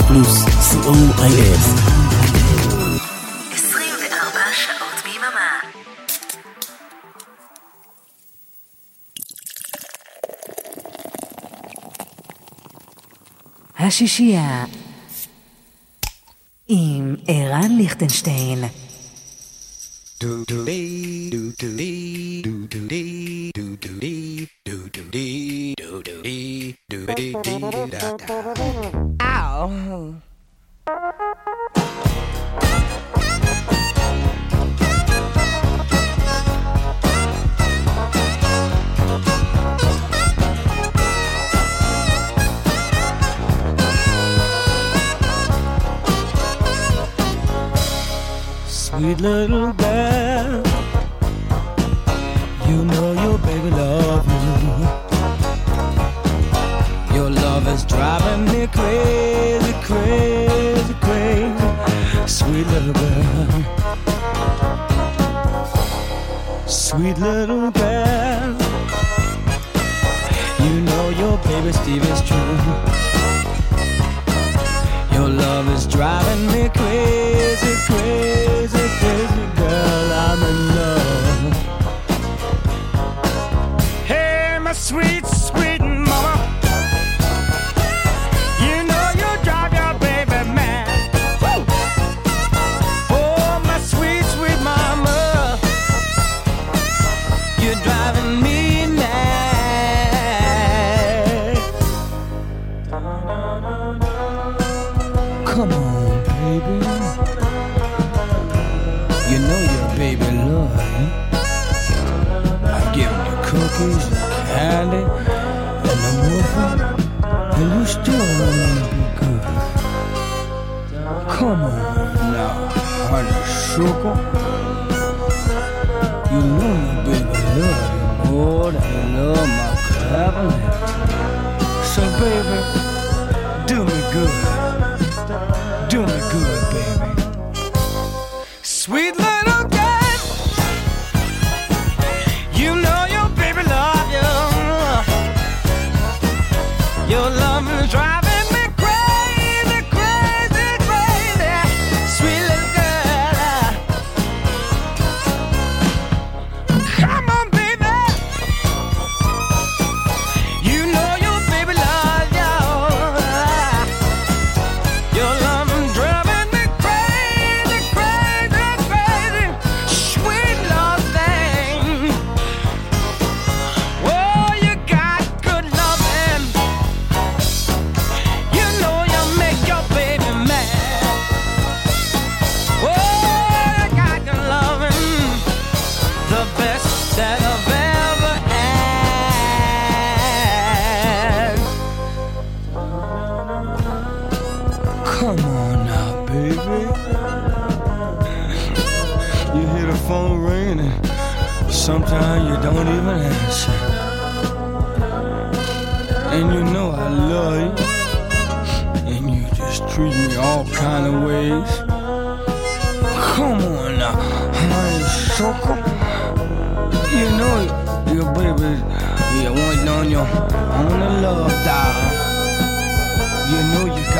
רדיו פלוס, co.il. 24 שעות ביממה. השישייה עם ערן ליכטנשטיין. Ow. Sweet little girl, you know your baby love driving me crazy, crazy, crazy. Sweet little girl, sweet little girl, you know your baby Steve is true. Your love is driving me crazy, crazy, crazy, girl. I'm in love. Hey, my sweet, sugar. You know your baby love you more than you love my cabinet. So baby,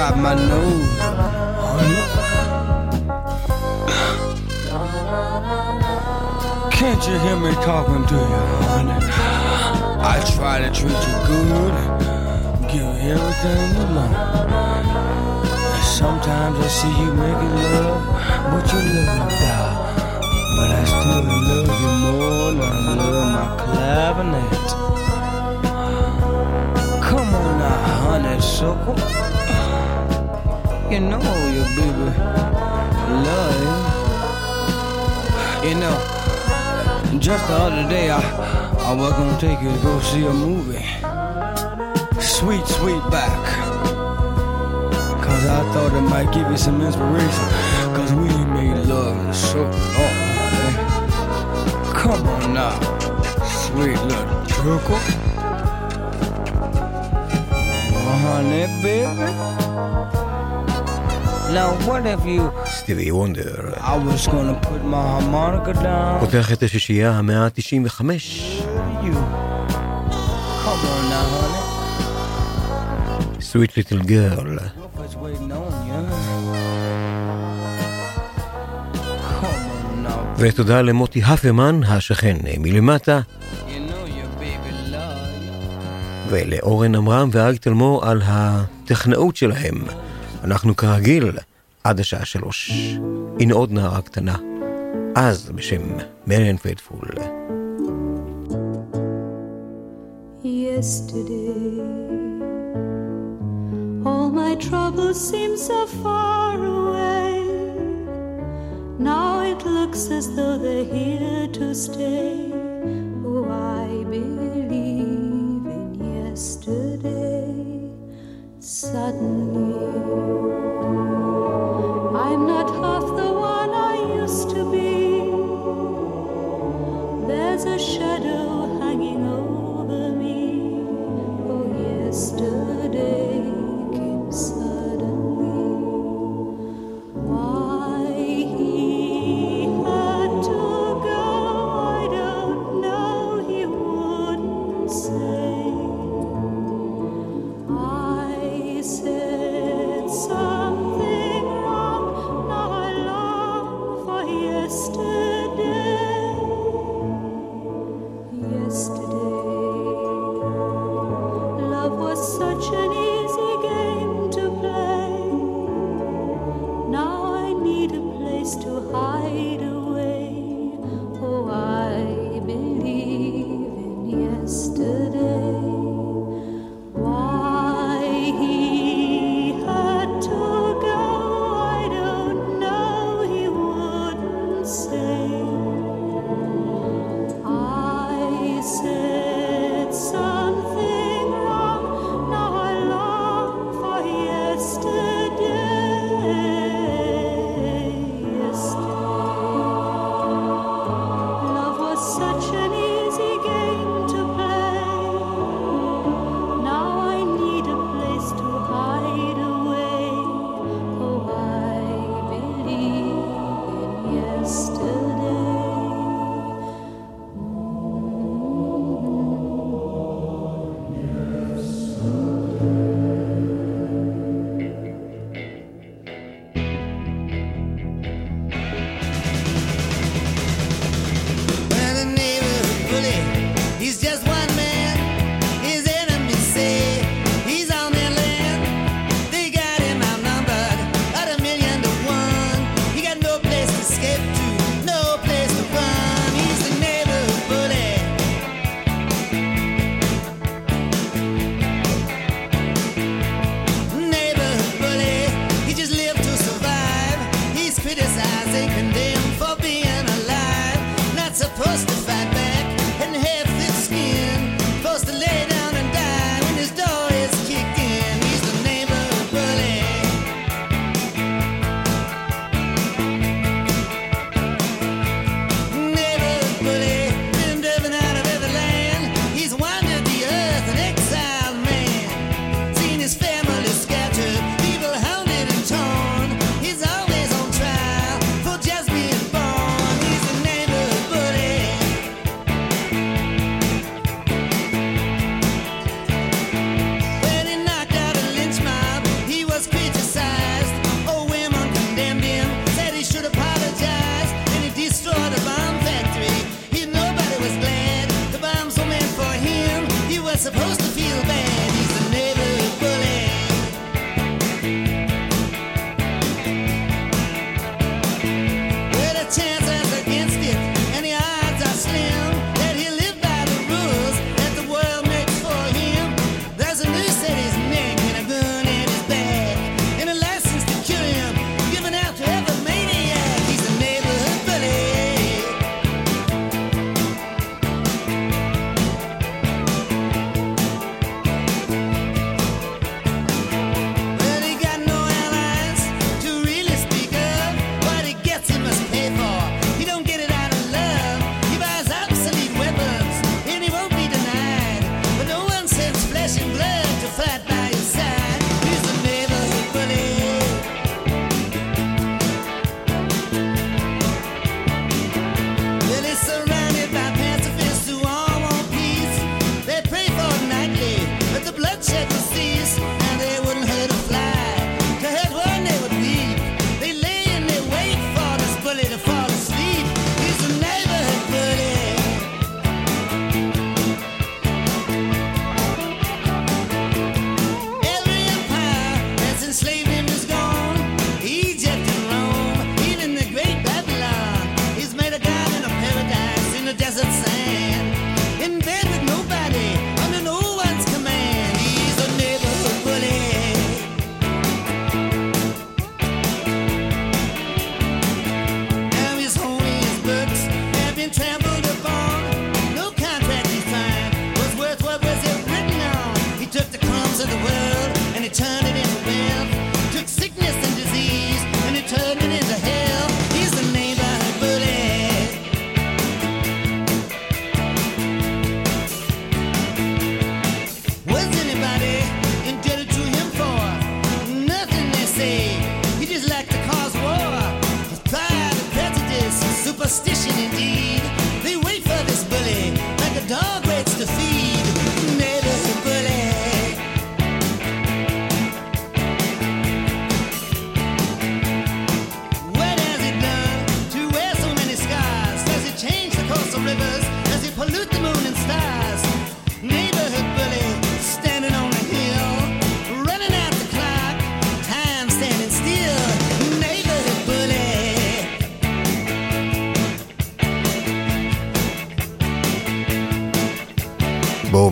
got my nose. Can't you hear me talking to you, honey? I try to treat you good give you everything you want. And sometimes I see you making love, but you love die. But I still love you more than I love my clavinet. Come on now, honey sugar. You know your baby love you. You know, just the other day I, I was gonna take you to go see a movie. Sweet, sweet back. Cause I thought it might give you some inspiration. Cause we made love in so long, honey. Eh? Come on now, sweet little sugar. Oh, uh-huh, honey, baby. Now what have you... סטיבי וונדר. I was gonna put my harmonica down. פותח את השישייה המאה ה-95. Sweet little girl. ותודה למוטי הפרמן, השכן מלמטה, ולאורן עמרם ואריק תלמור על הטכנאות שלהם. אנחנו כרגיל עד השעה שלוש. הנה עוד נערה קטנה, אז בשם מריאן פיידפול. Now it looks as though they're here to stay. Oh, I believe in yesterday. suddenly.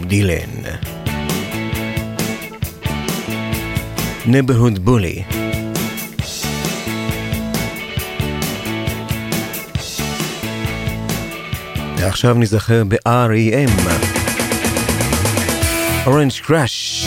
דילן. נברהוד בולי. ועכשיו נזכר ב-REM. אורנג' קראש.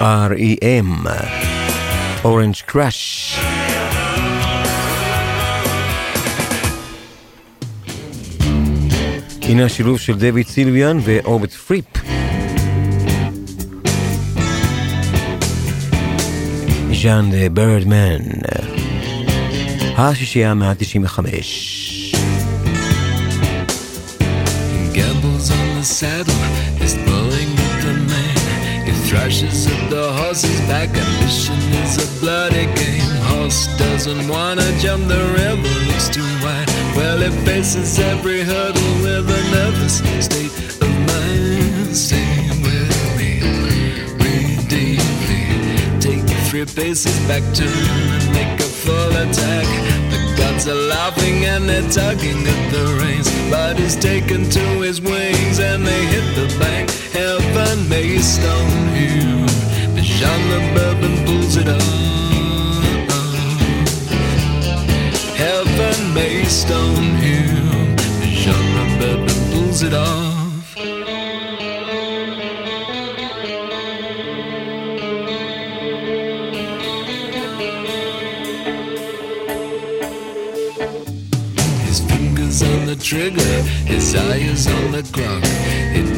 R.E.M. Orange Crush. הנה השילוב של דויד סילביאן ורוברט פריפ. Jean the Birdman. השישייה מה-95. gambles on the He thrashes at the horse's back, ambition is a bloody game. Horse doesn't wanna jump the river, looks too wide. Well, he faces every hurdle with a nervous state of mind. Stay with me, read deeply. Take three paces back, turn and make a full attack. The gods are laughing and they're tugging at the reins. But he's taken to his wings and they hit the bank heaven may stone you, but Jean the Bourbon pulls it off. Heaven may stone you, but Jean the Bourbon pulls it off. trigger, his eye is on the clock.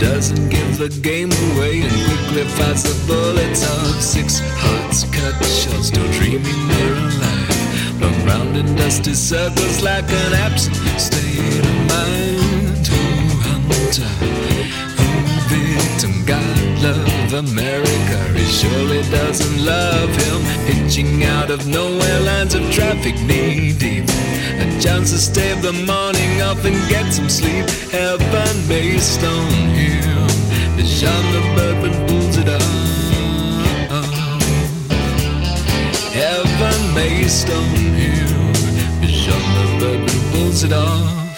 Doesn't give the game away and quickly fires the bullets off. Six hearts cut short, still dreaming they're alive. Run round in dusty circles like an absent state of mind. Who hunter, who victim, God love America. He surely doesn't love him. Hitching out of nowhere, lines of traffic knee deep. A chance to stave the morning off and get some sleep. Heaven may on him. The genre bourbon pulls it off. Heaven may stone him. The genre bourbon pulls it off.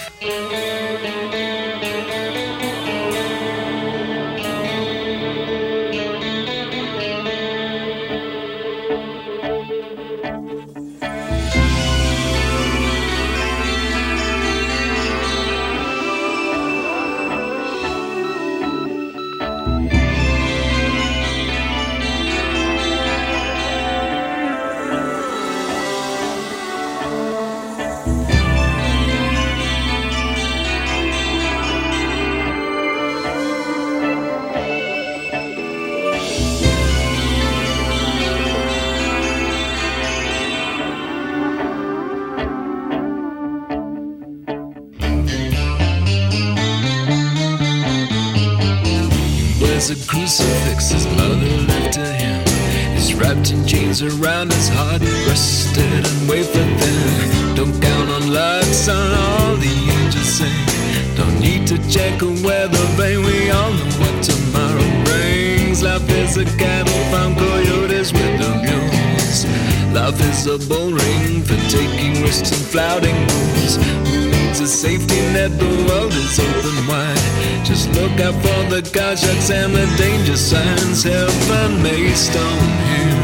Is a bull ring for taking risks and flouting rules. Who needs a safety net? The world is open wide. Just look out for the Kazakhs and the danger signs. Heaven may stone him.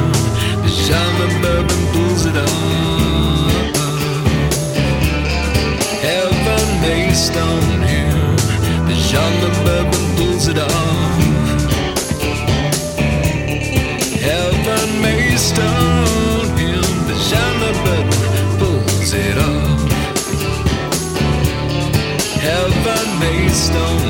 The shaman bourbon pulls it off. Heaven may stone him. The shaman bourbon pulls it off. Stone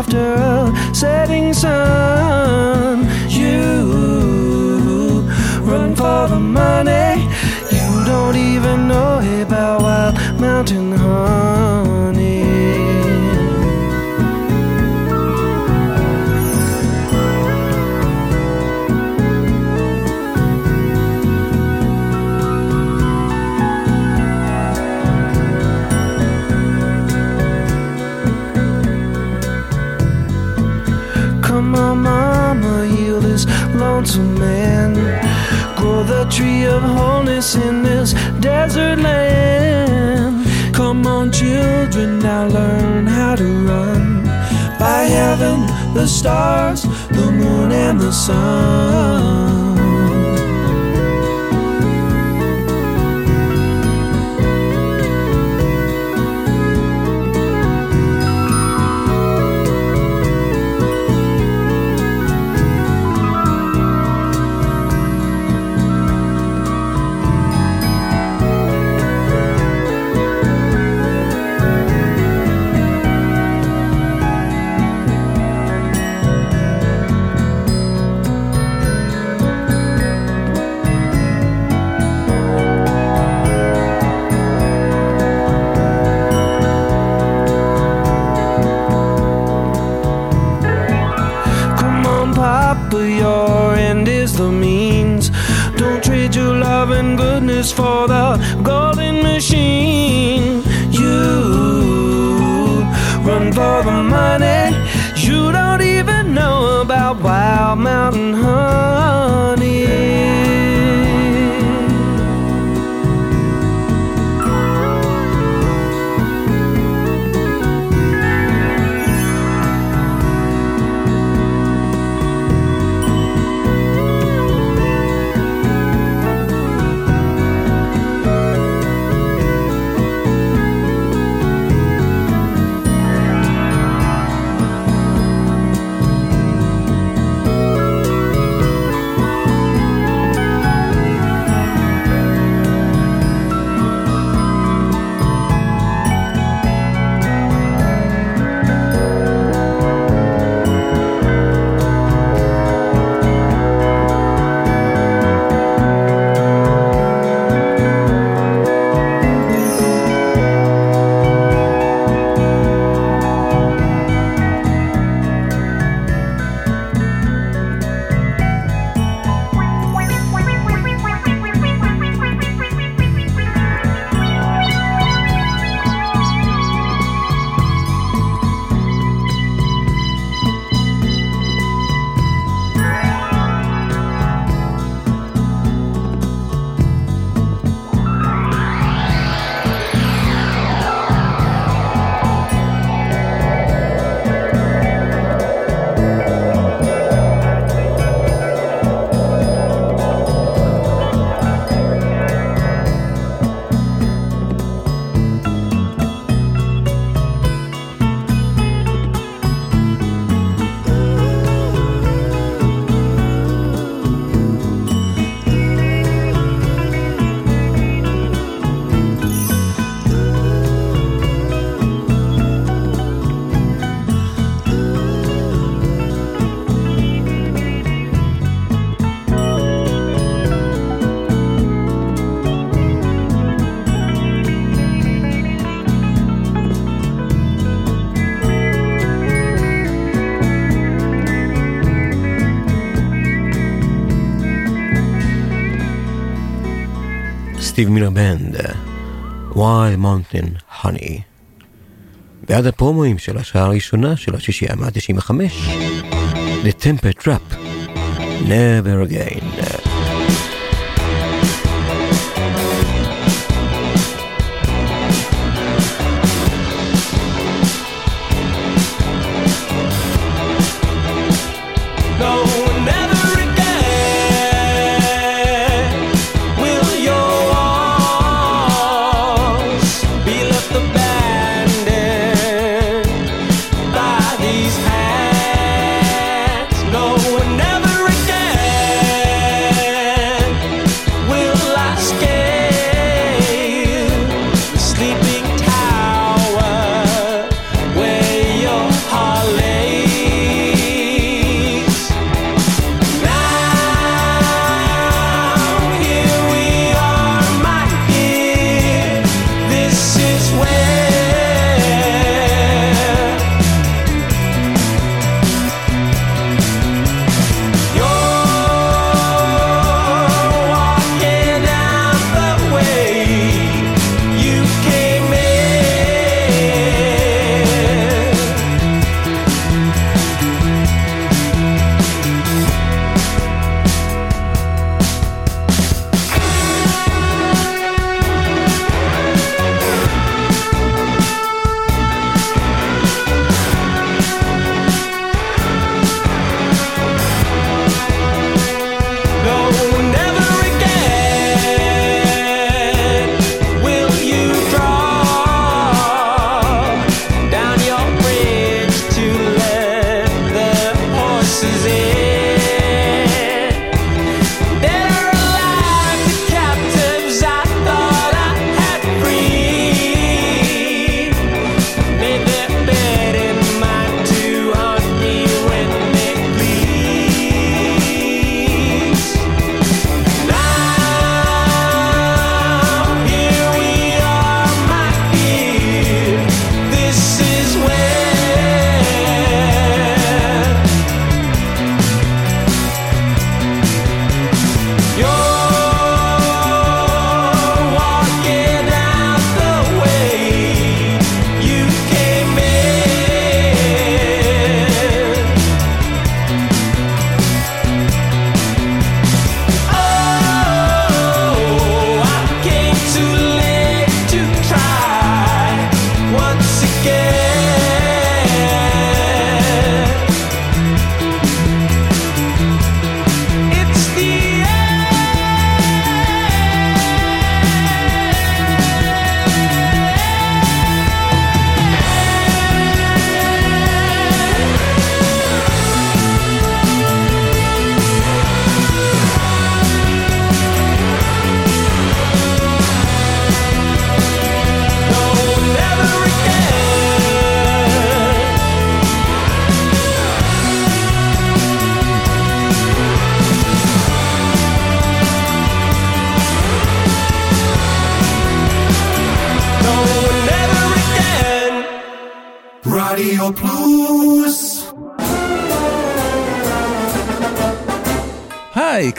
after a setting sun. Children, now learn how to run. By heaven, the stars, the moon, and the sun. סטיב מילר בנד, Wild Mountain Honey. ועד הפרומואים של השעה הראשונה של השישייה מה-95, The Temper Trap, Never Again.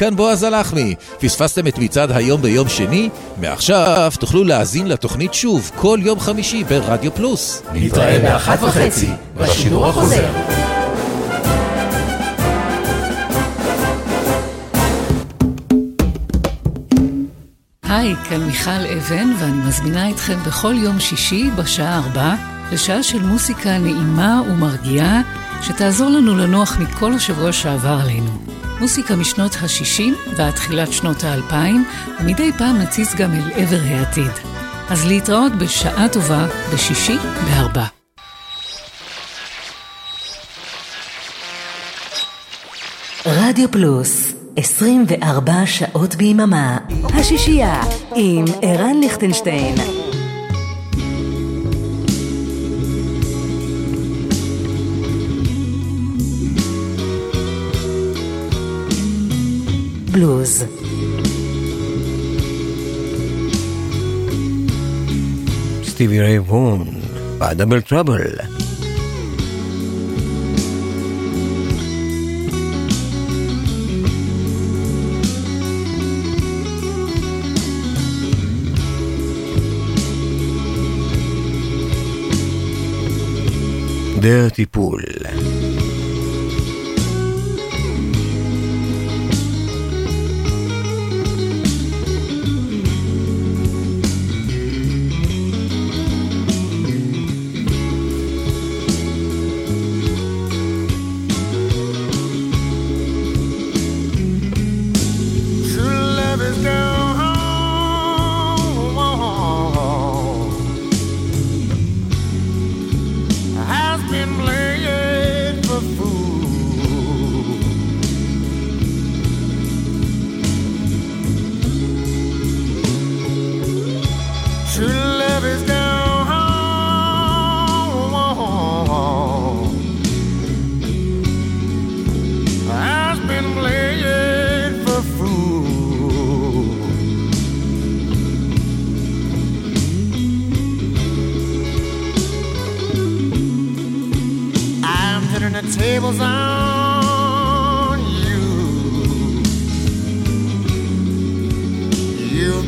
כאן בועז הלחמי. פספסתם את מצעד היום ביום שני? מעכשיו תוכלו להאזין לתוכנית שוב כל יום חמישי ברדיו פלוס. נתראה באחת וחצי בשידור החוזר. היי, כאן מיכל אבן, ואני מזמינה אתכם בכל יום שישי בשעה ארבע לשעה של מוסיקה נעימה ומרגיעה, שתעזור לנו לנוח מכל השבוע שעבר עלינו. מוסיקה משנות ה-60 ועד תחילת שנות ה-2000, ומדי פעם נציץ גם אל עבר העתיד. אז להתראות בשעה טובה בשישי בארבע. רדיו פלוס, 24 שעות ביממה. השישייה עם ערן ליכטנשטיין. Blues. Stevie Ray Vaughan, by Double Trouble. Dirty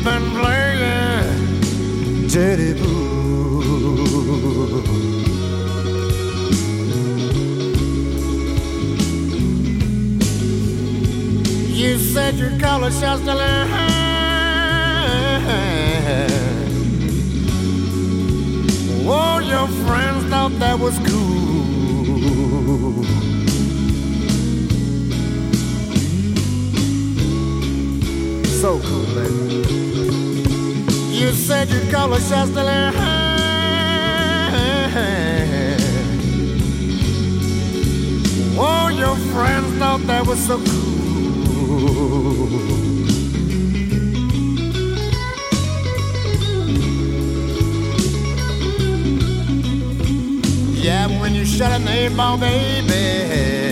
been playing dirty boo. You said your color shots to learn. Oh, your friends thought that was cool. So cool, baby. Said your color shots to learn. Oh, your friends thought that was so cool. Yeah, when you shut an eight ball, baby.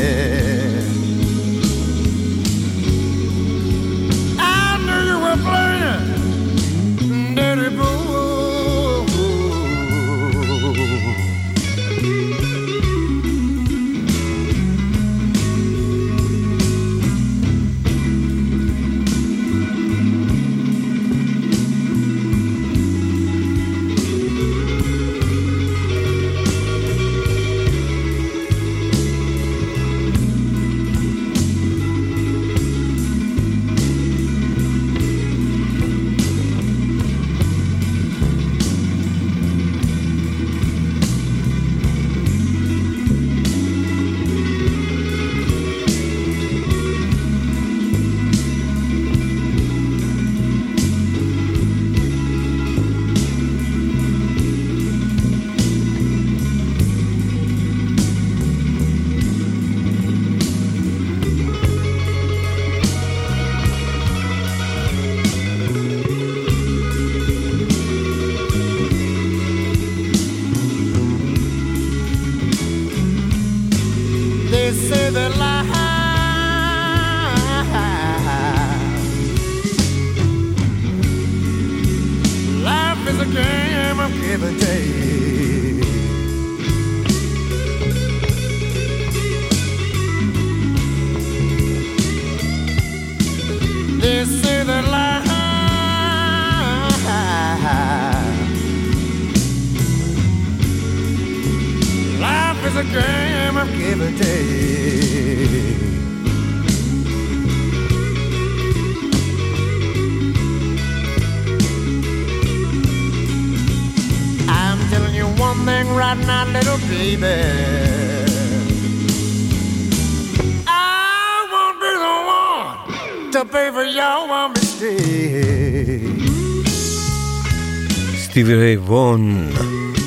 סטיבי ריי וון,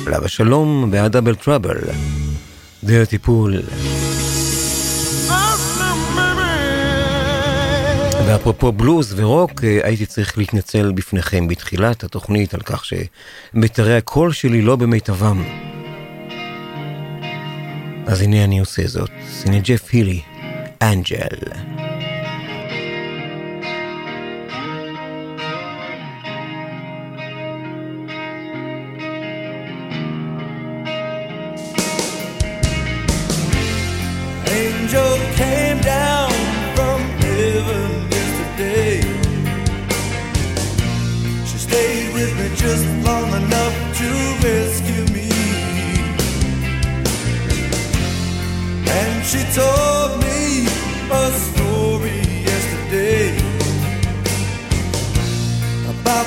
עליו השלום והדאבל טראבל, די הטיפול. ואפרופו בלוז ורוק, אה, הייתי צריך להתנצל בפניכם בתחילת התוכנית על כך שמיתרי הקול שלי לא במיטבם. אז הנה אני עושה זאת. הנה ג'ף הילי, אנג'ל. She told me a story yesterday about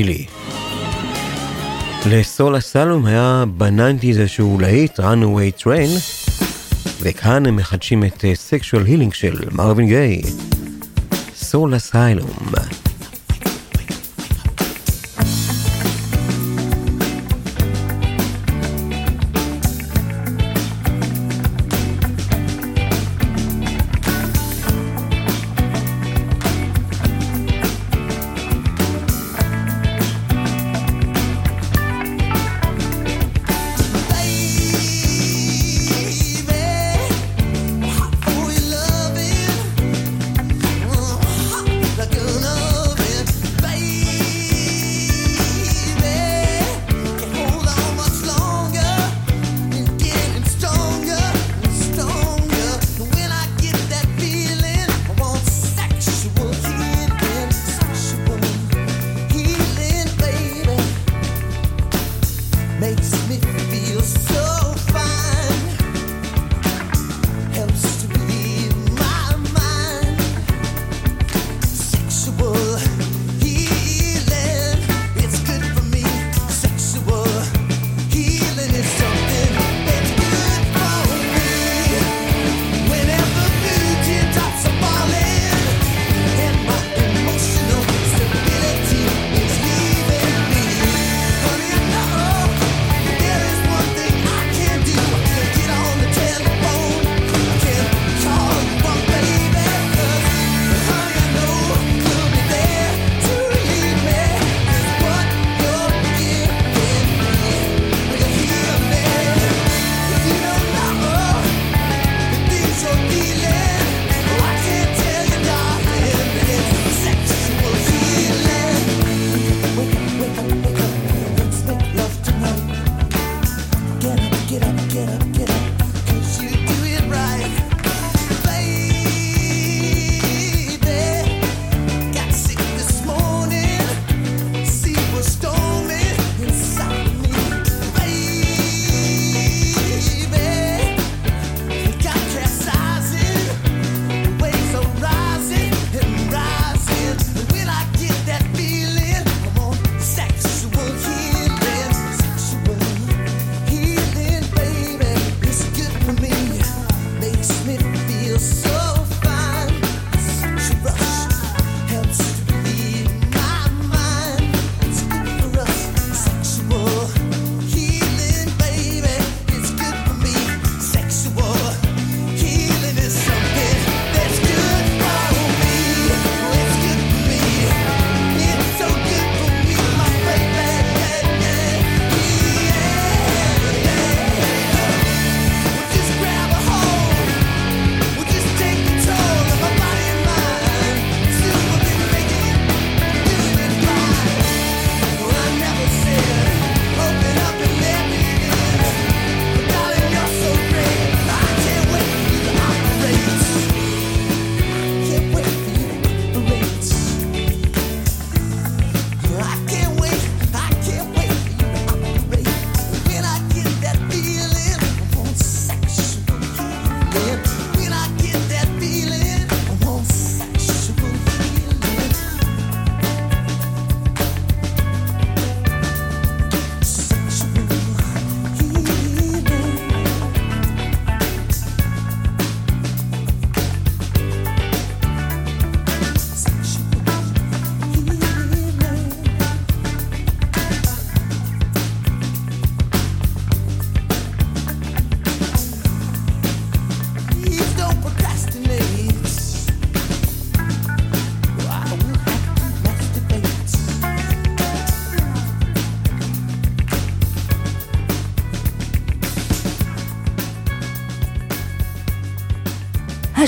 בשבילי. לסולה סלום היה בננטיז איזשהו להיט, runaway train, וכאן הם מחדשים את אה, סקשואל הילינג של מרווין גיי, סולה סלום.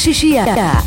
是需要的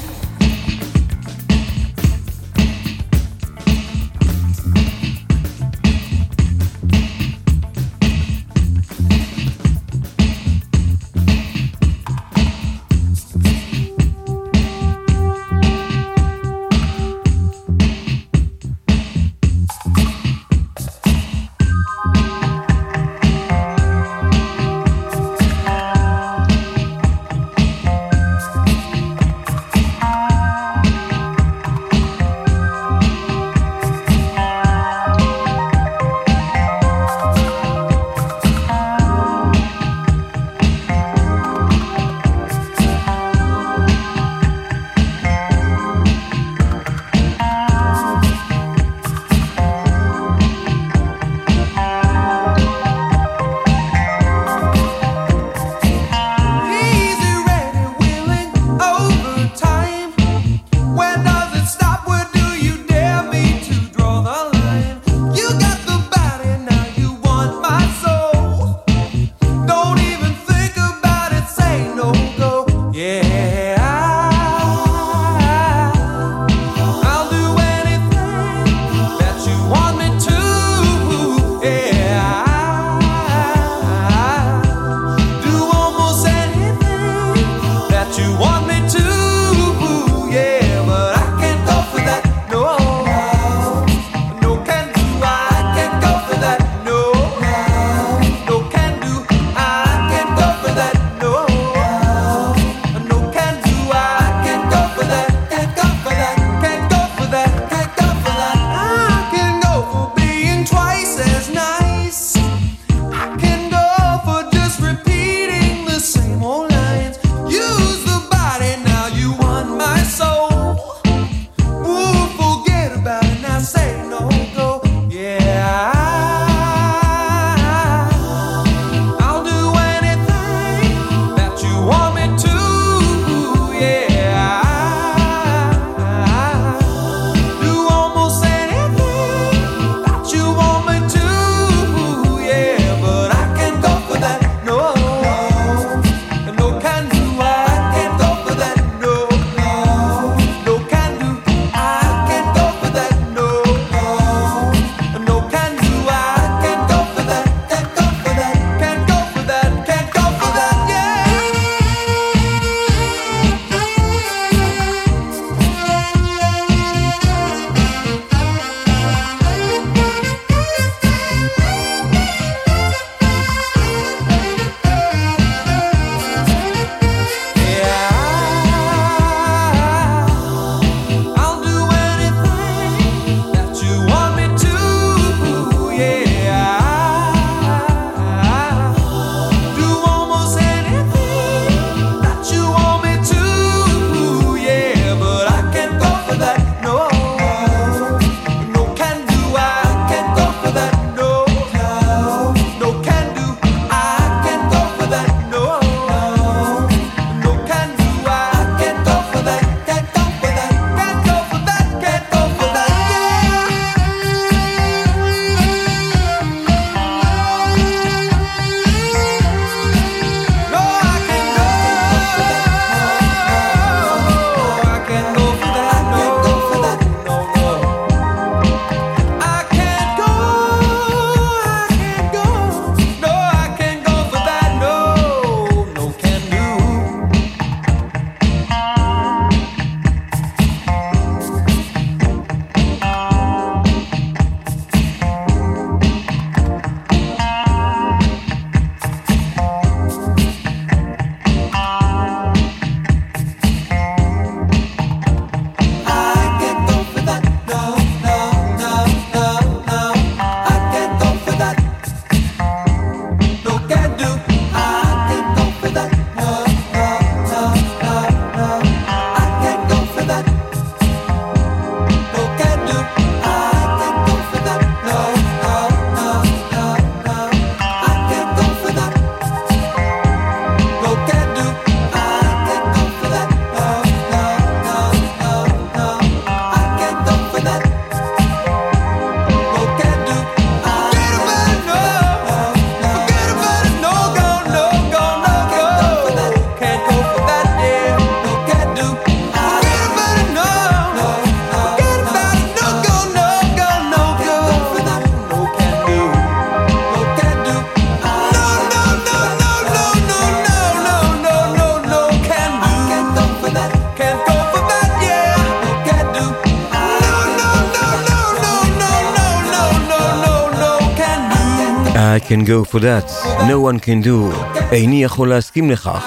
פקודת No One Can Do, איני יכול להסכים לכך.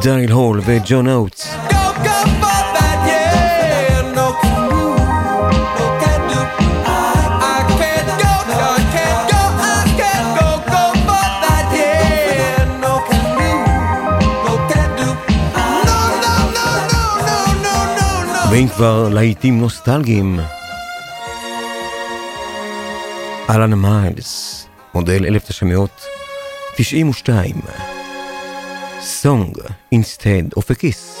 דייל הול וג'ון אוטס. ואם כבר להיטים נוסטלגיים, אהלן מיילס. מודל 1992. Song Instead of a Kiss.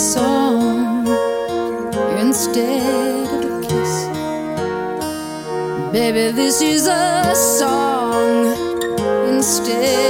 song instead of a kiss. Baby, this is a song instead.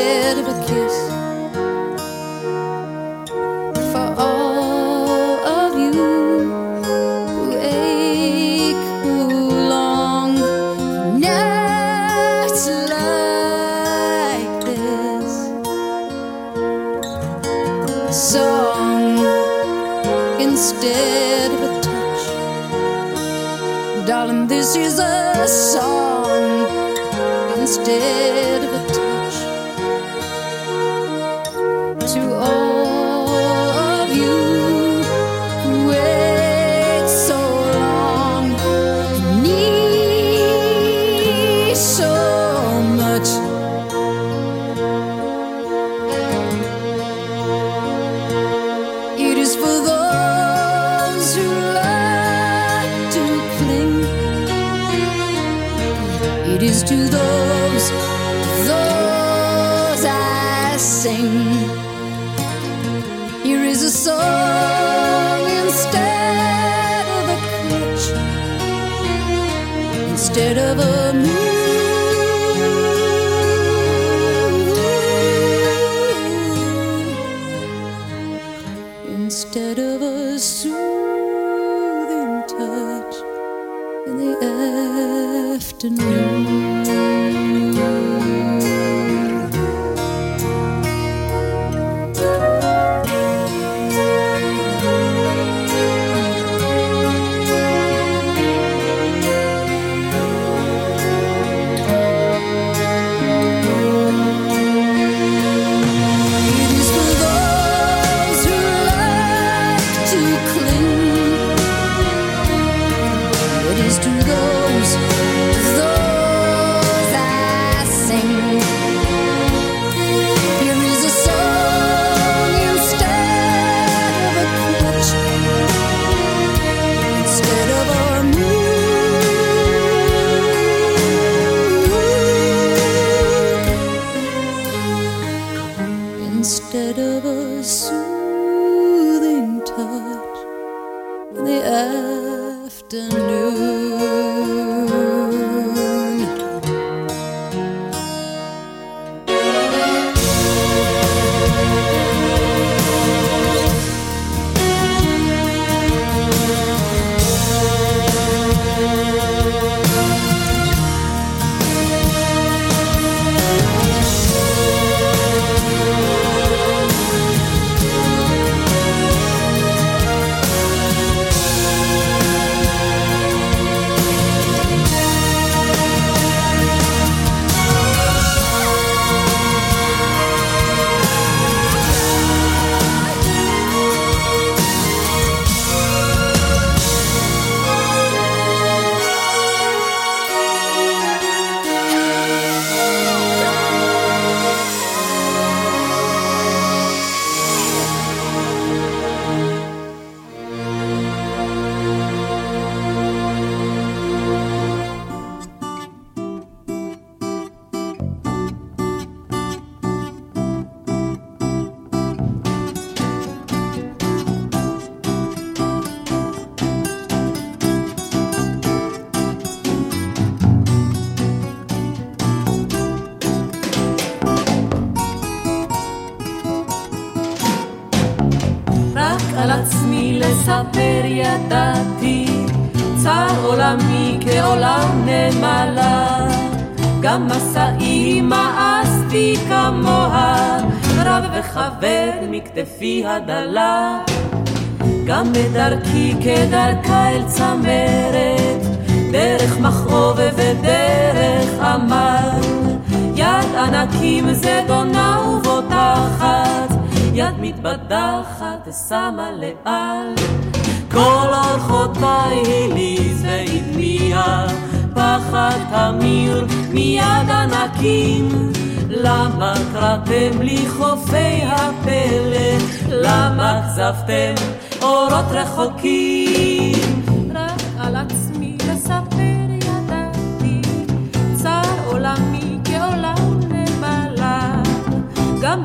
לספר ידעתי, צר עולמי כעולם נמלה. גם מסעי מאסתי כמוה, רב וכבד מכתפי הדלה. גם בדרכי כדרכה אל צמרת, דרך מכאוב ודרך עמל. יד ענקים זדונה ובוטחת, יד מתבדחת שמה לאל. כל אורחותיי הליז והדמיע, פחד תמיר מיד ענקים. למה קראתם לי חופי הפלא? למה כזבתם אורות רחוקים? רק על עצמי לספר ידעתי, צר עולמי כעולם נמלה. גם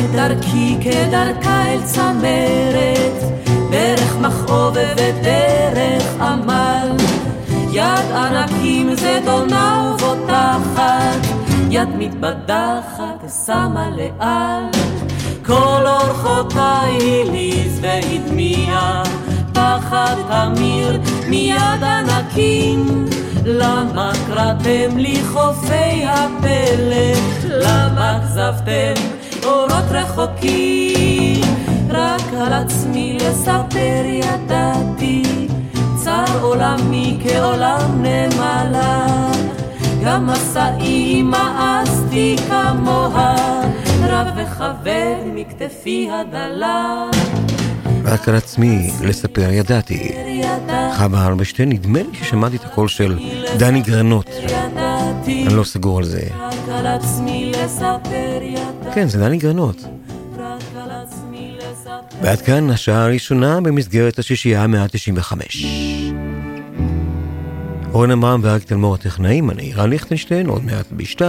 גם בדרכי כדרכה אל צמרת, דרך מכאוב ודרך עמל. יד ענקים זדונה ובוטחת, יד מתבדחת שמה לאל. כל אורחותיי הליז והדמיע, פחד תמיר מיד ענקים. למה קראתם לי חופי הפלא? למה כזבתם אורות רחוקים? רק על עצמי לספר ידעתי, צר עולמי כעולם נמלה. גם מסעי מאסתי כמוה, רב וכבד מכתפי הדלה. רק על עצמי לספר ידעתי. חווה אלברשטיין, נדמה לי ששמעתי את הקול של דני גרנות. אני לא סגור על זה. כן, זה דני גרנות. ועד כאן השעה הראשונה במסגרת השישייה ה-195. אורן עמרם ואריק תלמור הטכנאים, אני רן ליכטנשטיין, עוד מעט ב-2,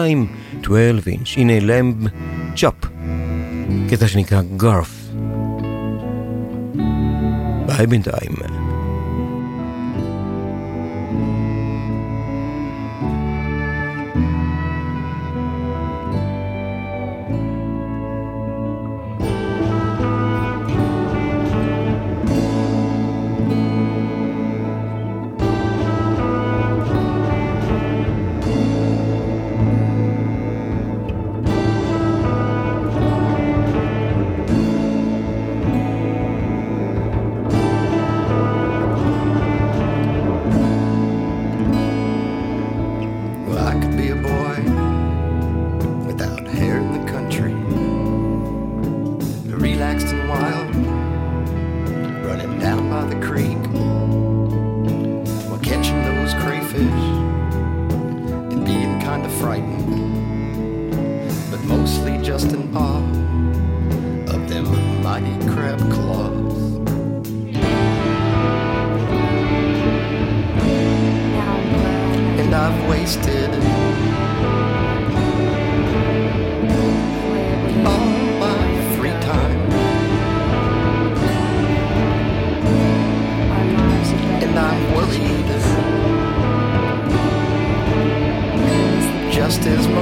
12 אינץ', הנה למב צ'אפ, קטע שנקרא גרף. ביי בינתיים.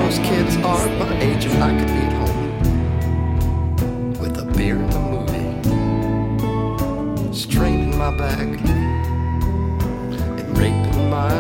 Most kids are my age, if I could be at home with a beer and a movie, straining my back and raping my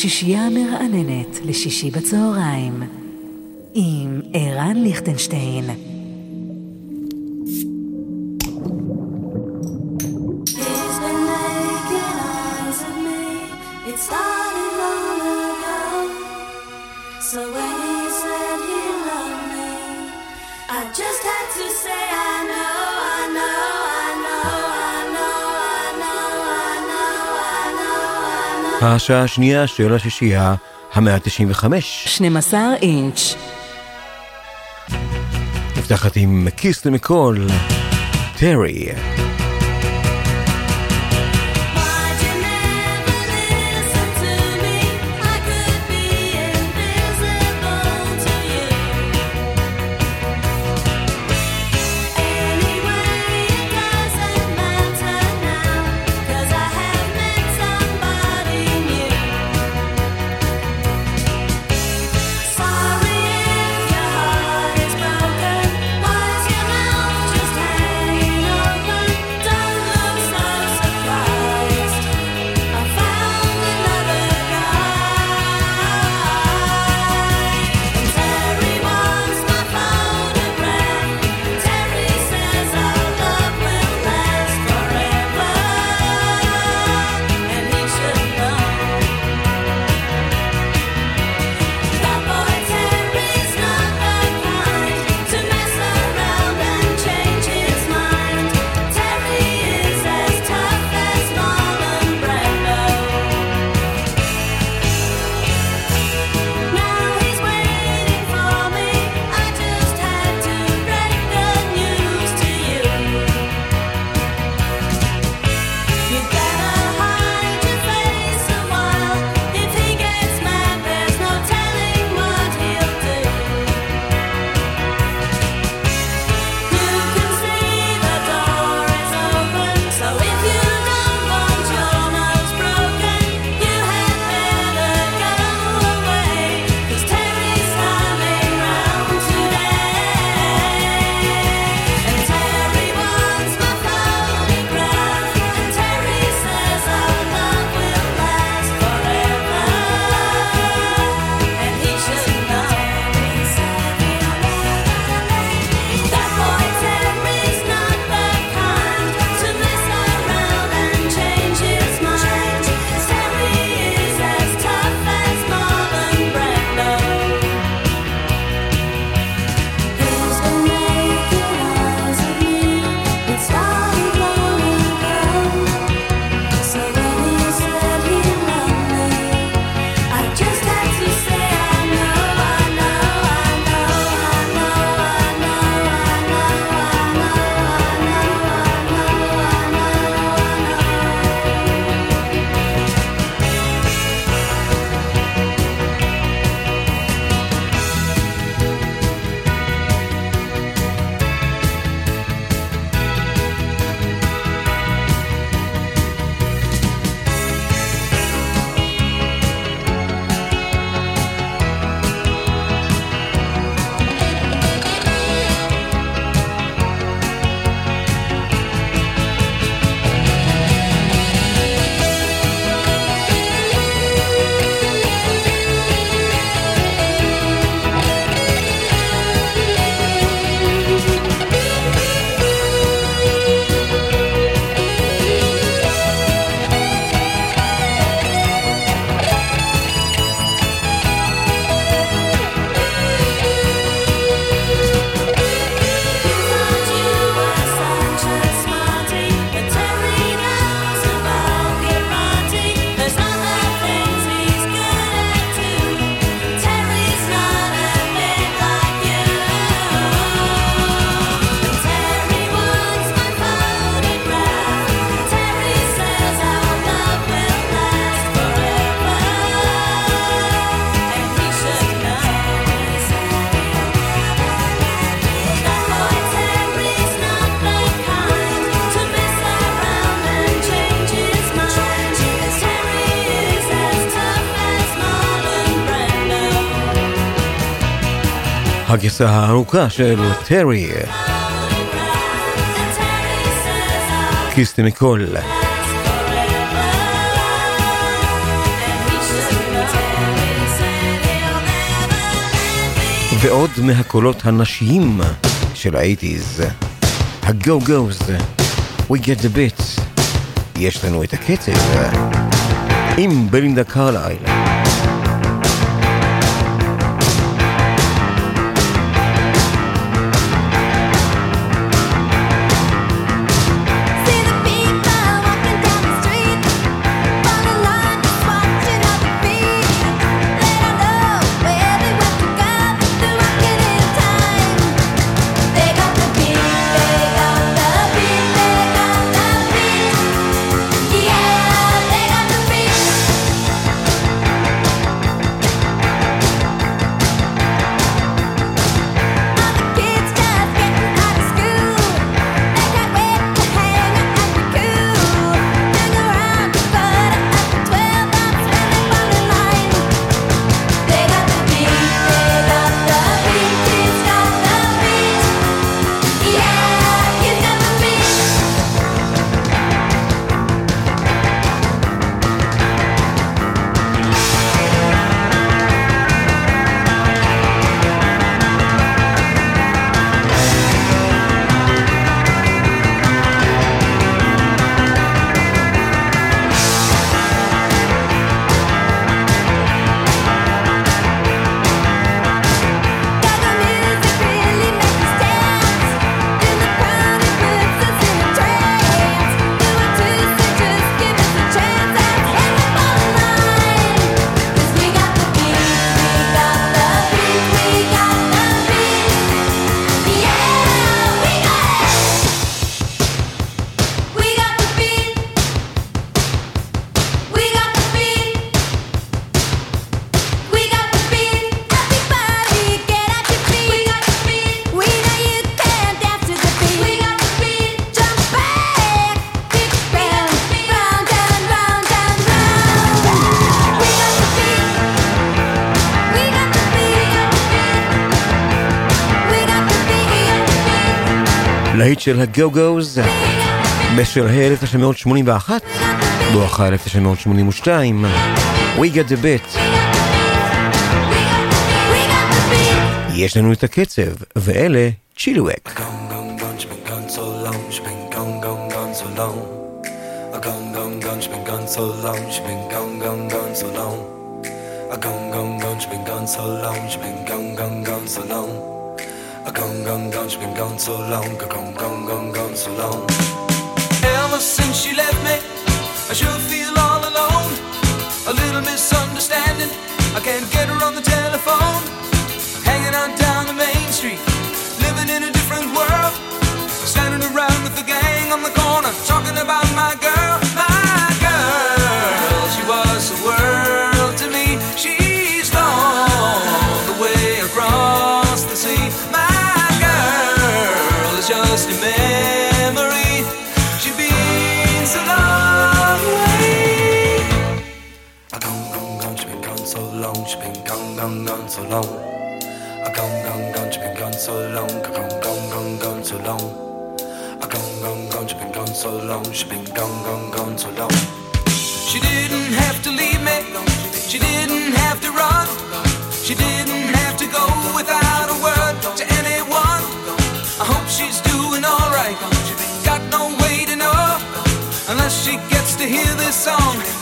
השישייה המרעננת לשישי בצהריים עם ערן ליכטנשטיין. השעה השנייה של השישייה המאה ה-95. 12 אינץ'. נפתחת עם כיס למקול, טרי. הגרסה הארוכה של טרי. קיסטי מכל. ועוד מהקולות הנשיים של האייטיז, הגו גוז, We get the bits, יש לנו את הקצב, עם בלינדה קרלייל. להיט של הגו גוז בשלהי 1981, בואכה 1982, We Get the Bit. יש לנו את הקצב, ואלה צ'ילואק. so long, been gone so long, gone, gone, gone, gone so long. Ever since she left me, I sure feel all alone. A little misunderstanding, I can't get her on the telephone. Hanging on down the main street, living in a different world. Standing around with the gang on the corner, so long. Gone, gone, gone, gone so long. A gone, gone, gone, she been gone so long. She been gone, gone, gone so long. She didn't have to leave me. She didn't have to run. She didn't have to go without a word to anyone. I hope she's doing alright. Got no way to know unless she gets to hear this song.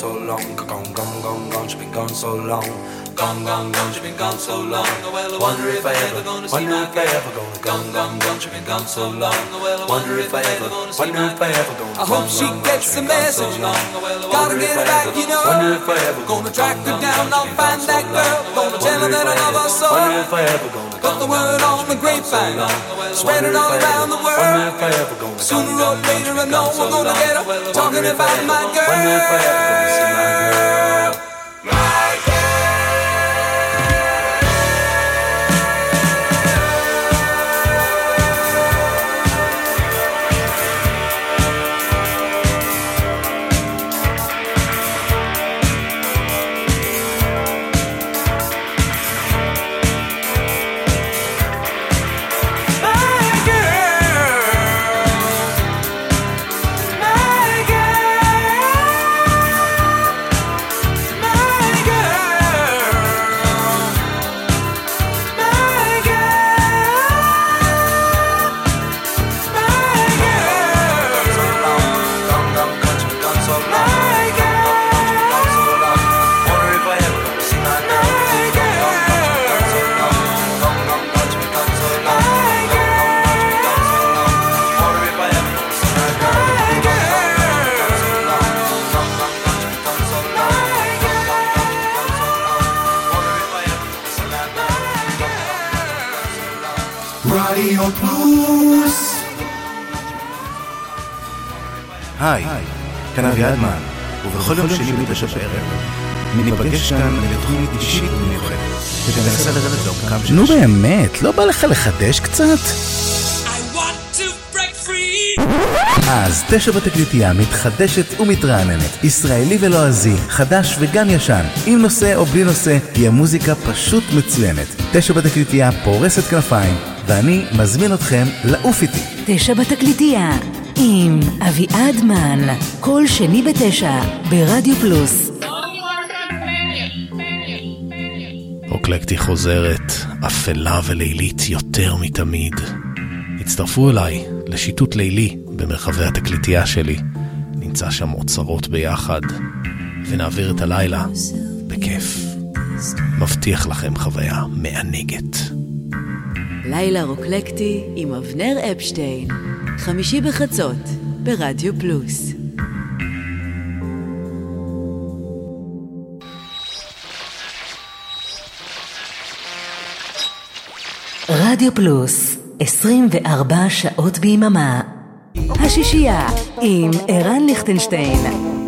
So long, gone, gone, gone, gone, she been gone so long. Gone, gone, gone, she been gone so long. Well, I wonder if I ever gonna see Wonder if I ever gonna Gone, gone, gone, she been gone so long. Well, I wonder if I ever Wonder if I ever gonna I hope she gets the message. Gotta get her back, you know. Wonder if I ever Gonna track her down, I'll find that girl. Gonna tell her that I love her so. Wonder if I ever gonna Put the word on the grapevine. Spread it all around the world. if I ever gonna Sooner or later, I know we're gonna get up. Talking about my girl. היי, כאן אביעדמן, ובכל יום שני בתשע בערב, ניפגש כאן לתוכנית אישית ומיוחדת, שתנסה לרדת לעומקם של נו באמת, לא בא לך לחדש קצת? אז תשע בתקליטייה מתחדשת ומתרעננת, ישראלי ולועזי, חדש וגם ישן, עם נושא או בלי נושא, היא המוזיקה פשוט מצוינת. תשע בתקליטייה פורסת כנפיים, ואני מזמין אתכם לעוף איתי. תשע בתקליטייה עם אביעד מן, כל שני בתשע ברדיו פלוס. רוקלקטי חוזרת, אפלה ולילית יותר מתמיד. הצטרפו אליי לשיטוט לילי במרחבי התקליטייה שלי. נמצא שם אוצרות ביחד, ונעביר את הלילה בכיף. מבטיח לכם חוויה מענגת. לילה רוקלקטי עם אבנר אפשטיין, חמישי בחצות, ברדיו פלוס. רדיו פלוס, 24 שעות ביממה. השישייה עם ערן ליכטנשטיין.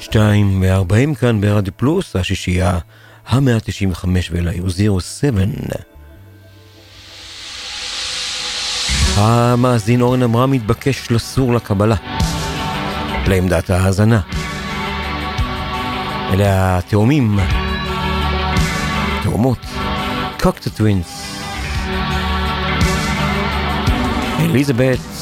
שתיים וארבעים כאן ברדיו פלוס, השישייה המאה תשעים וחמש ואליי הוא זירו סבן. המאזין אורן עמרם מתבקש לסור לקבלה, לעמדת ההאזנה. אלה התאומים, תאומות, קוקטה טווינס, אליזבת,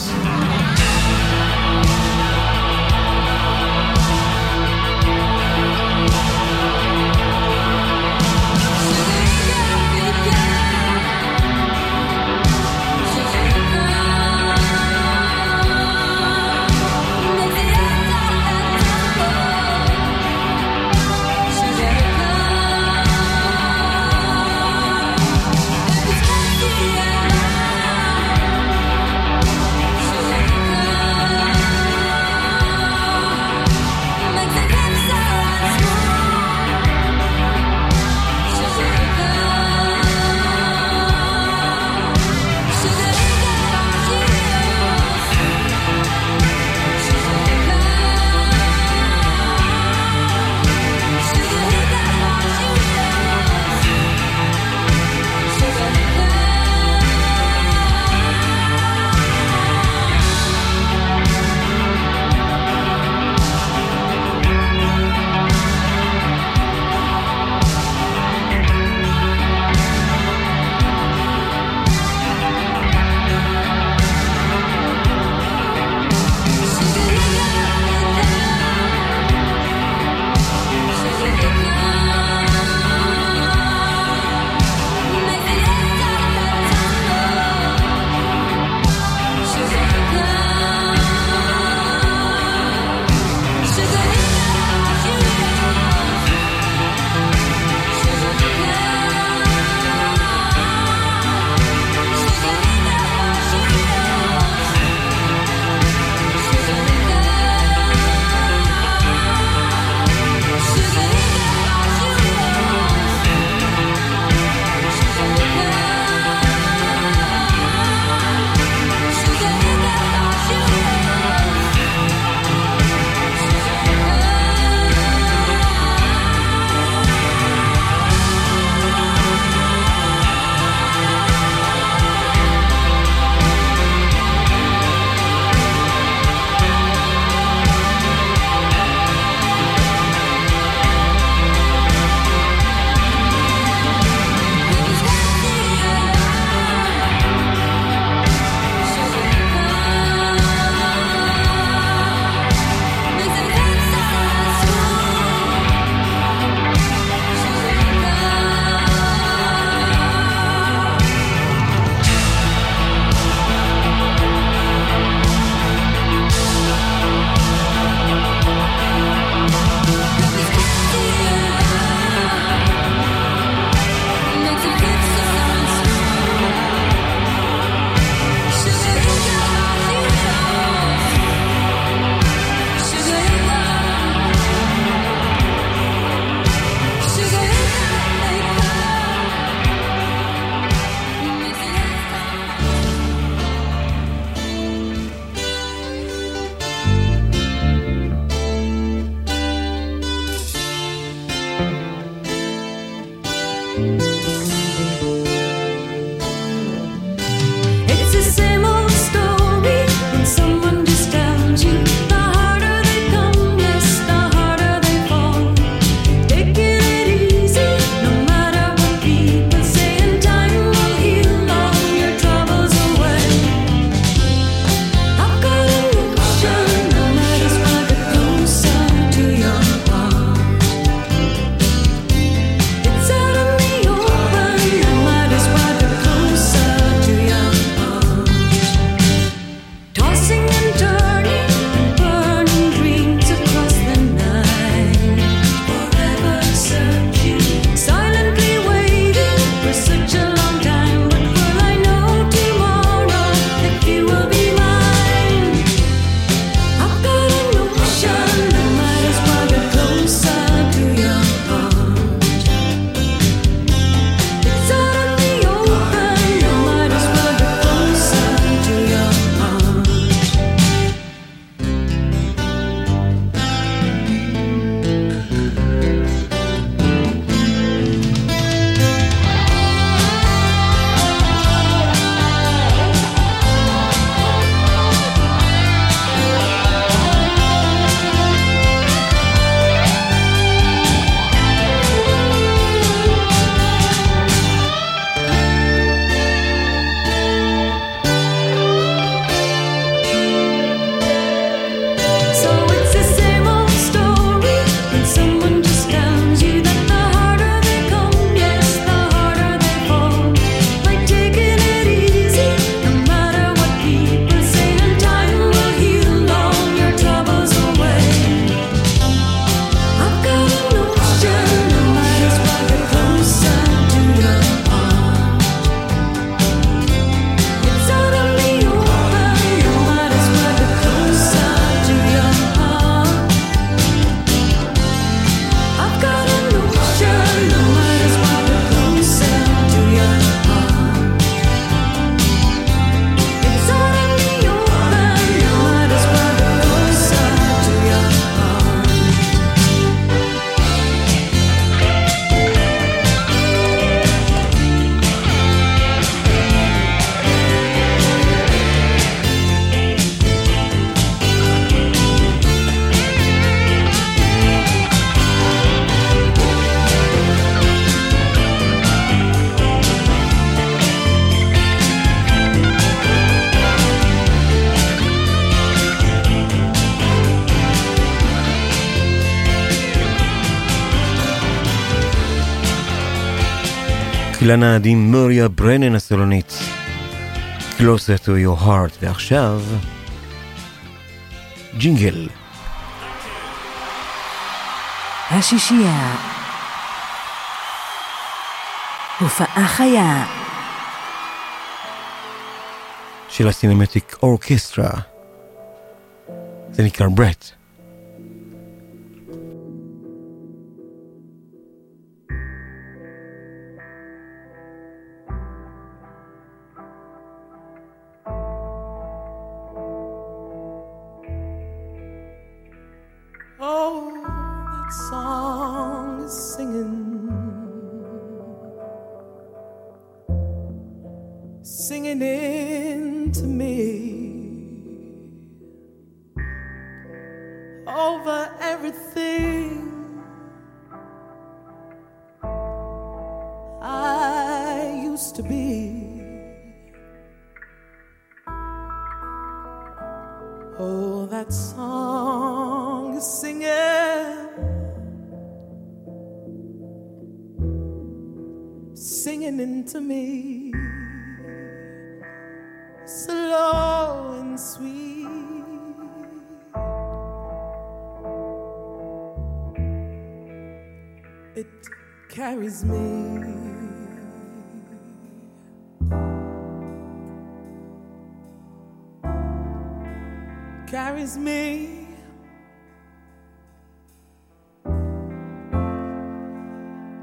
Música אילנה עם מוריה ברנן הסולונית. Closer to your heart, ועכשיו ג'ינגל. השישייה הופעה חיה של הסינמטיק אורקסטרה. זה נקרא ברט. Into me over everything I used to be. Oh, that song is singing. Singing into me. Carries me. carries me.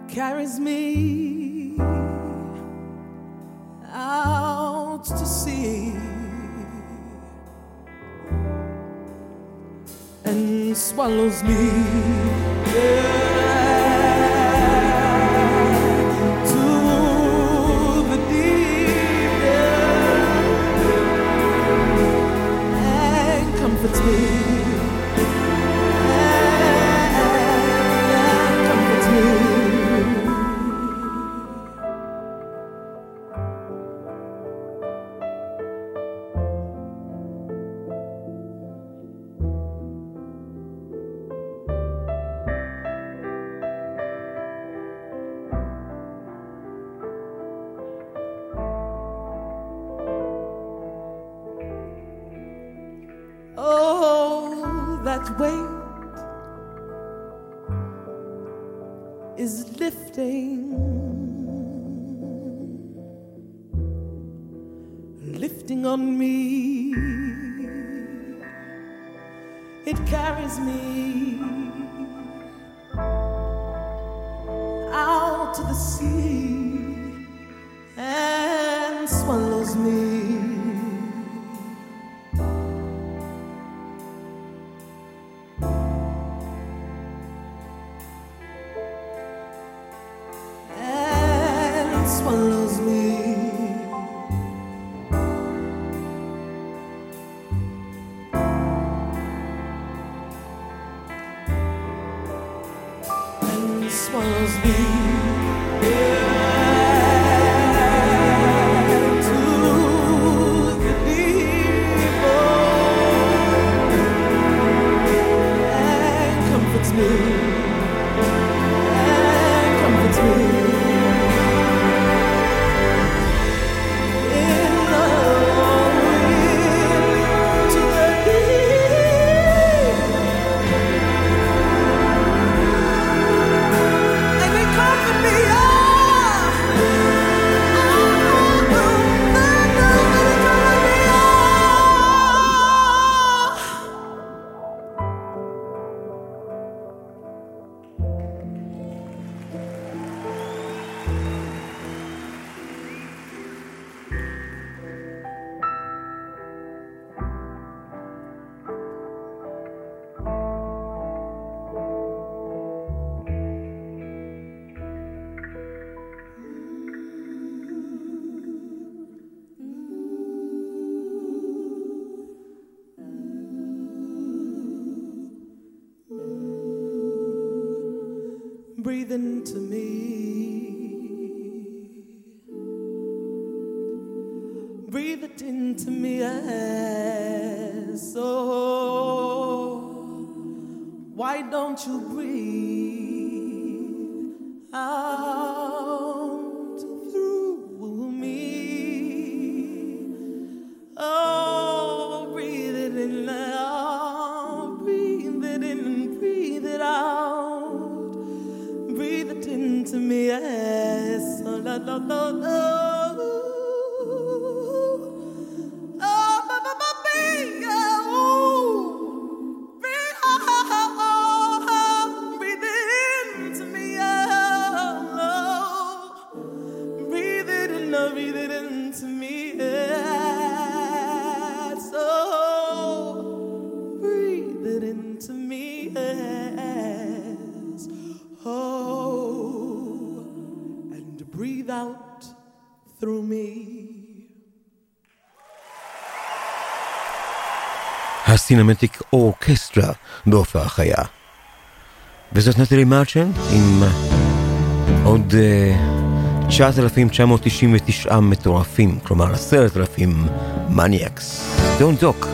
Carries me out to sea and swallows me. yeah, Breathe into me. Breathe it into me. Yes. Oh, why don't you breathe הסינמטיק אורקסטרה בהופעה חיה. וזאת נטלי מרצ'ן עם אה, עוד אה, uh, 9,999 מטורפים, כלומר 10,000 מניאקס. Don't talk.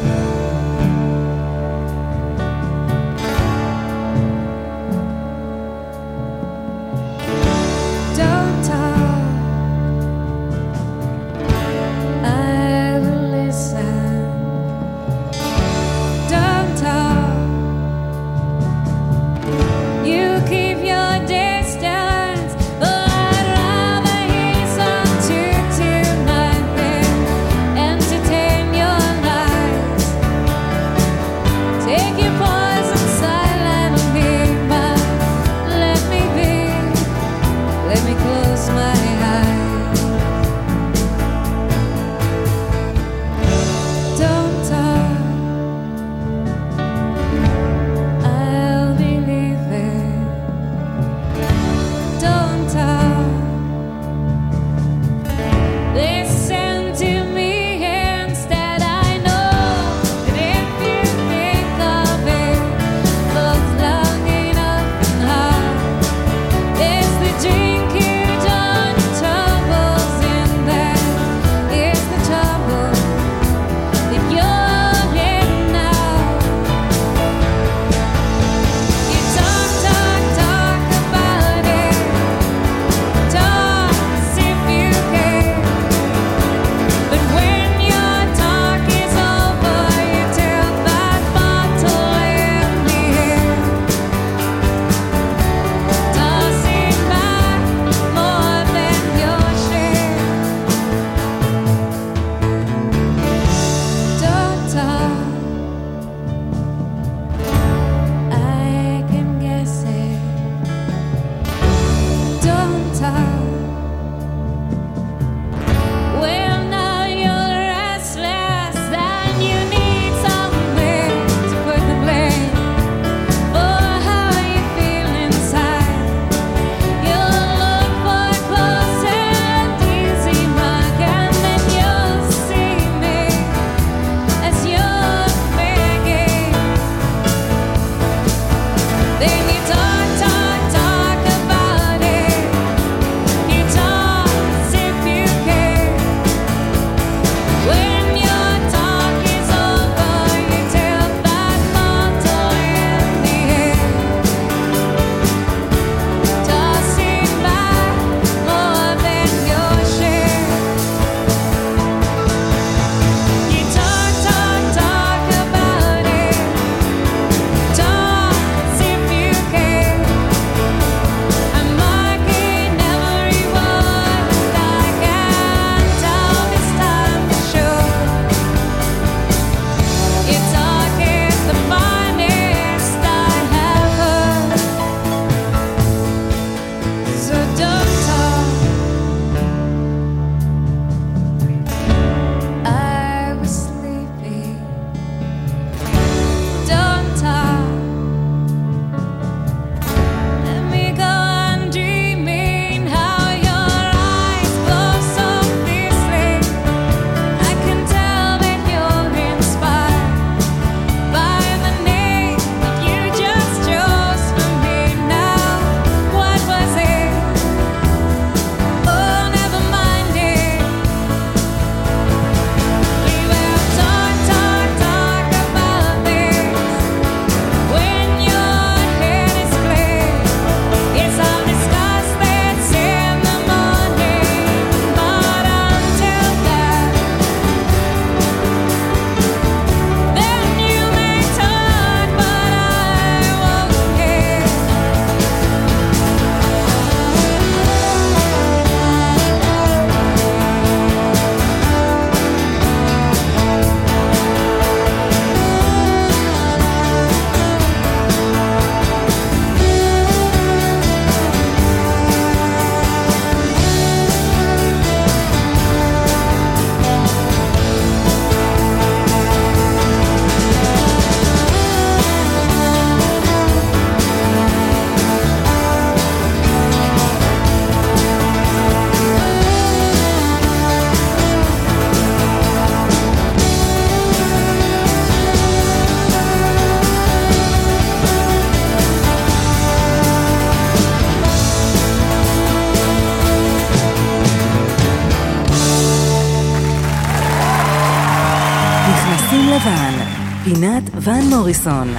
ון מוריסון.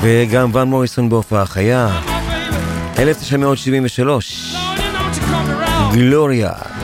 וגם ון מוריסון בהופעה חיה. 1973. גלוריה. No,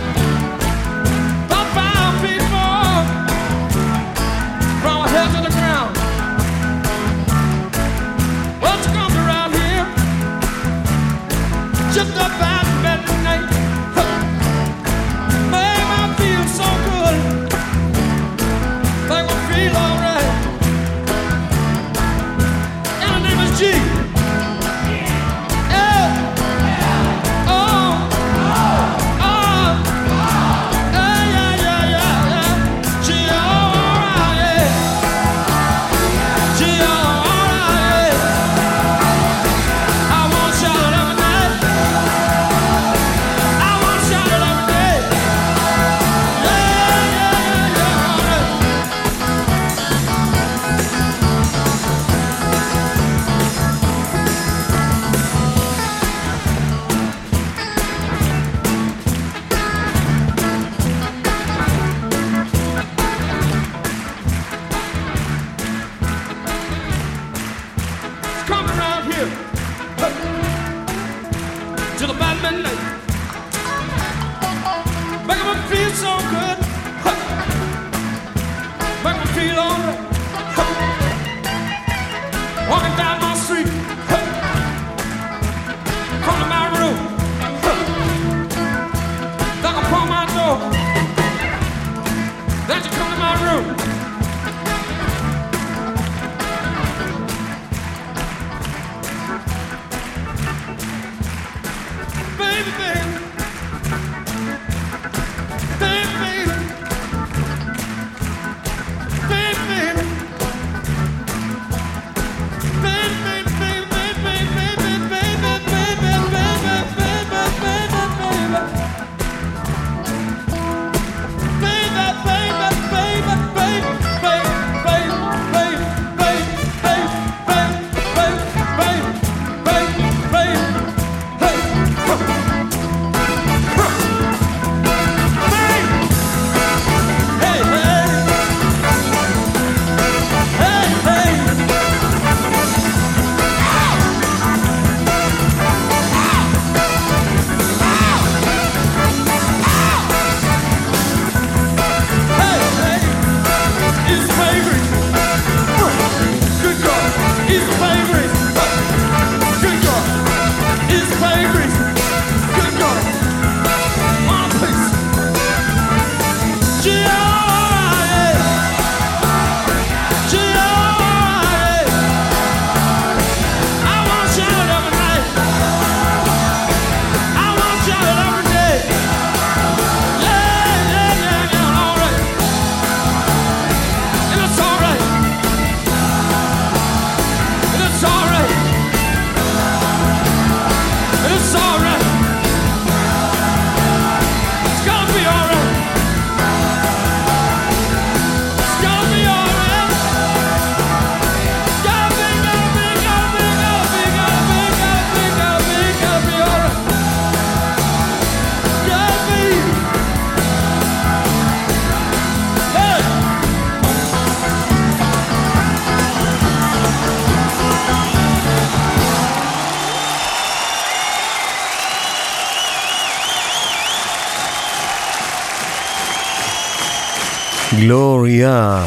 גלוריה.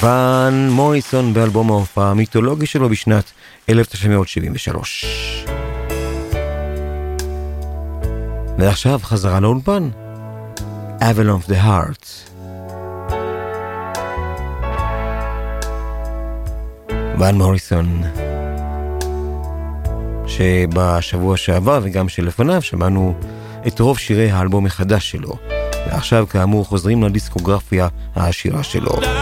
ון מוריסון באלבום ההופעה המיתולוגי שלו בשנת 1973. ועכשיו חזרה לאולפן. Avalon of the Heart. ון מוריסון, שבשבוע שעבר וגם שלפניו שמענו את רוב שירי האלבום החדש שלו. ועכשיו כאמור חוזרים לדיסקוגרפיה העשירה שלו.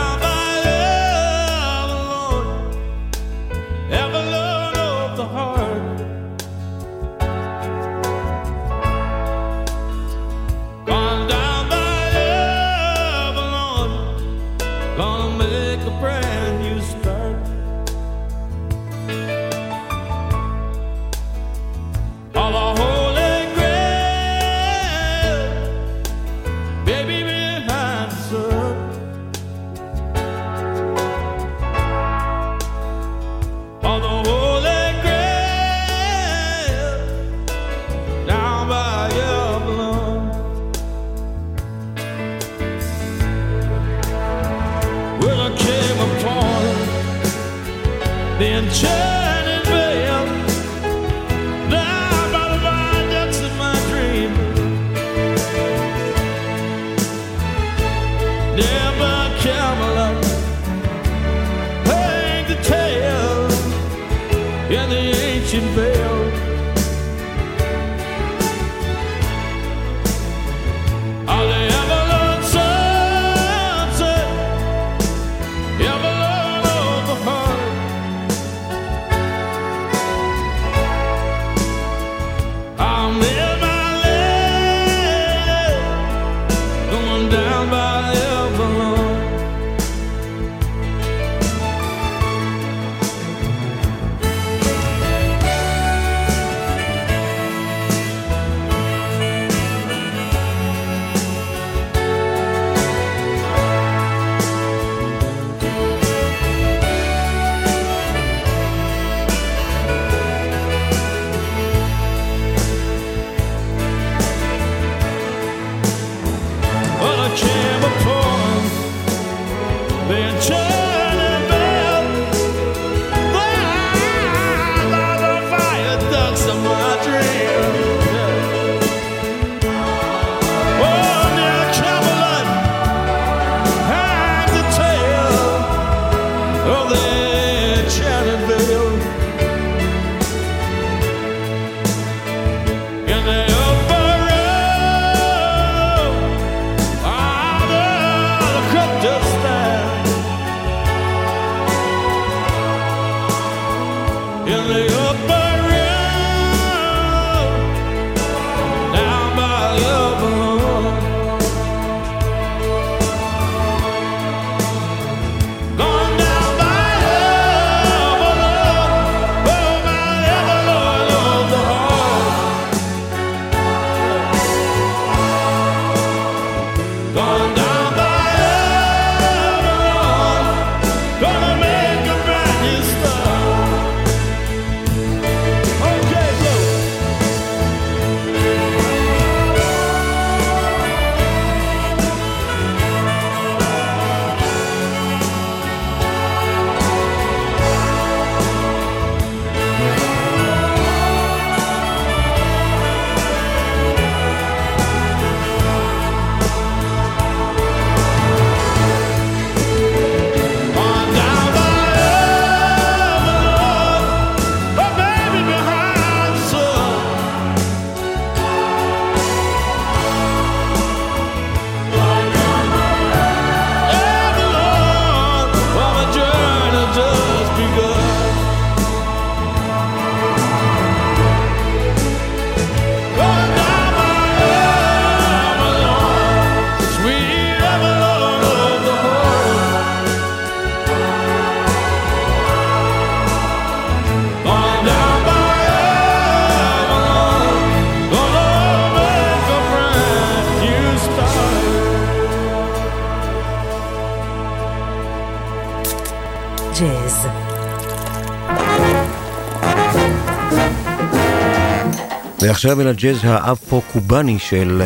ועכשיו אל הג'אז האפרו-קובאני של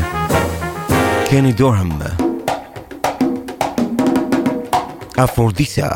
קני דורהם. אפרודיסה.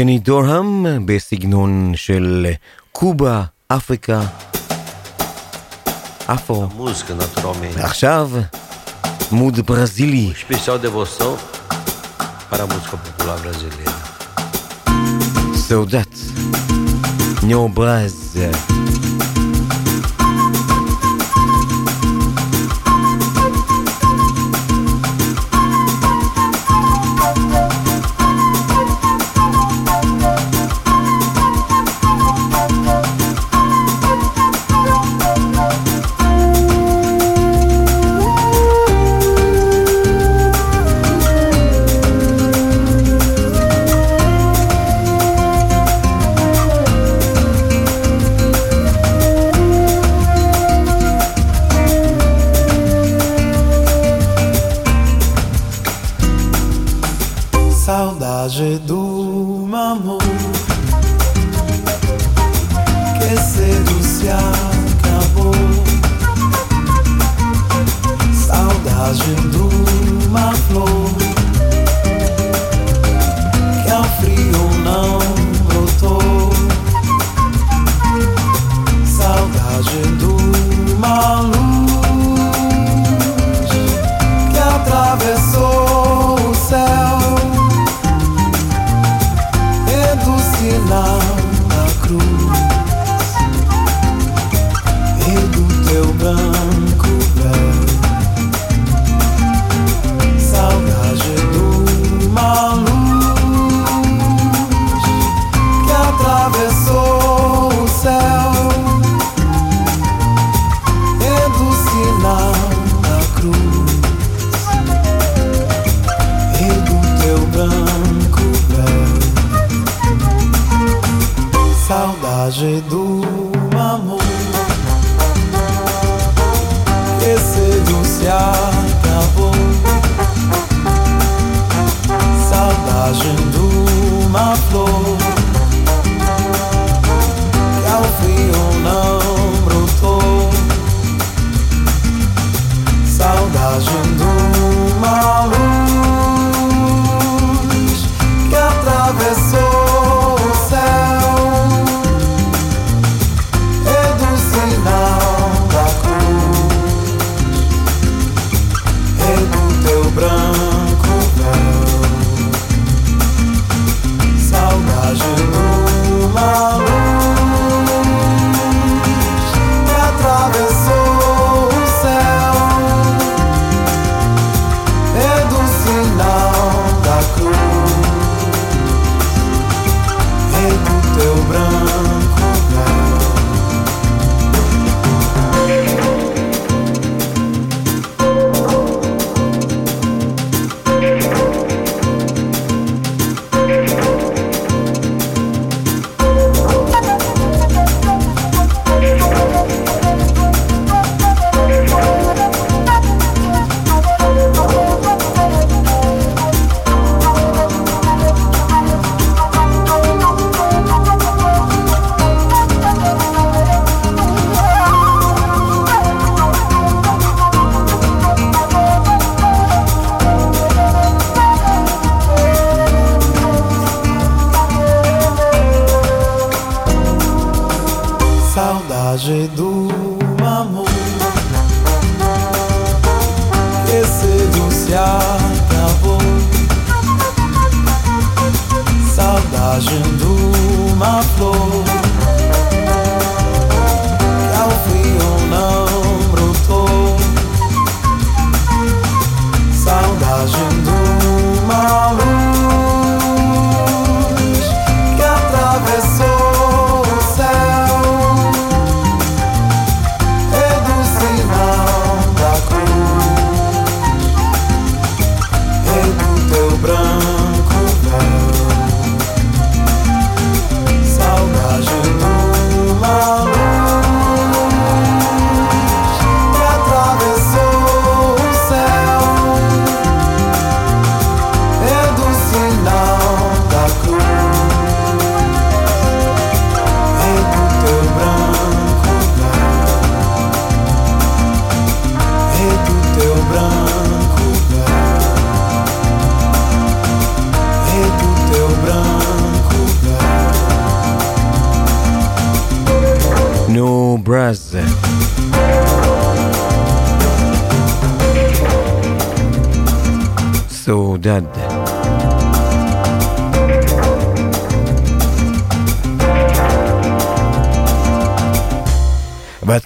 קני דורהם בסגנון של קובה, אפריקה, אפרו. ועכשיו, מוד ברזילי. סעודת, ניאו ברז.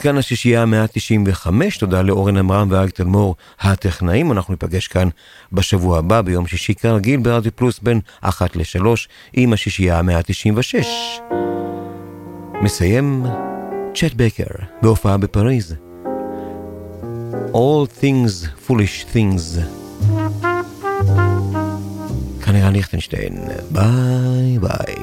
כאן השישייה ה-195, תודה לאורן עמרם ואריק תלמור הטכנאים, אנחנו ניפגש כאן בשבוע הבא, ביום שישי כרגיל ברדיו פלוס בין 1 ל-3 עם השישייה ה-196. מסיים צ'ט בקר בהופעה בפריז. All things foolish things. כנראה ליכטנשטיין, ביי ביי.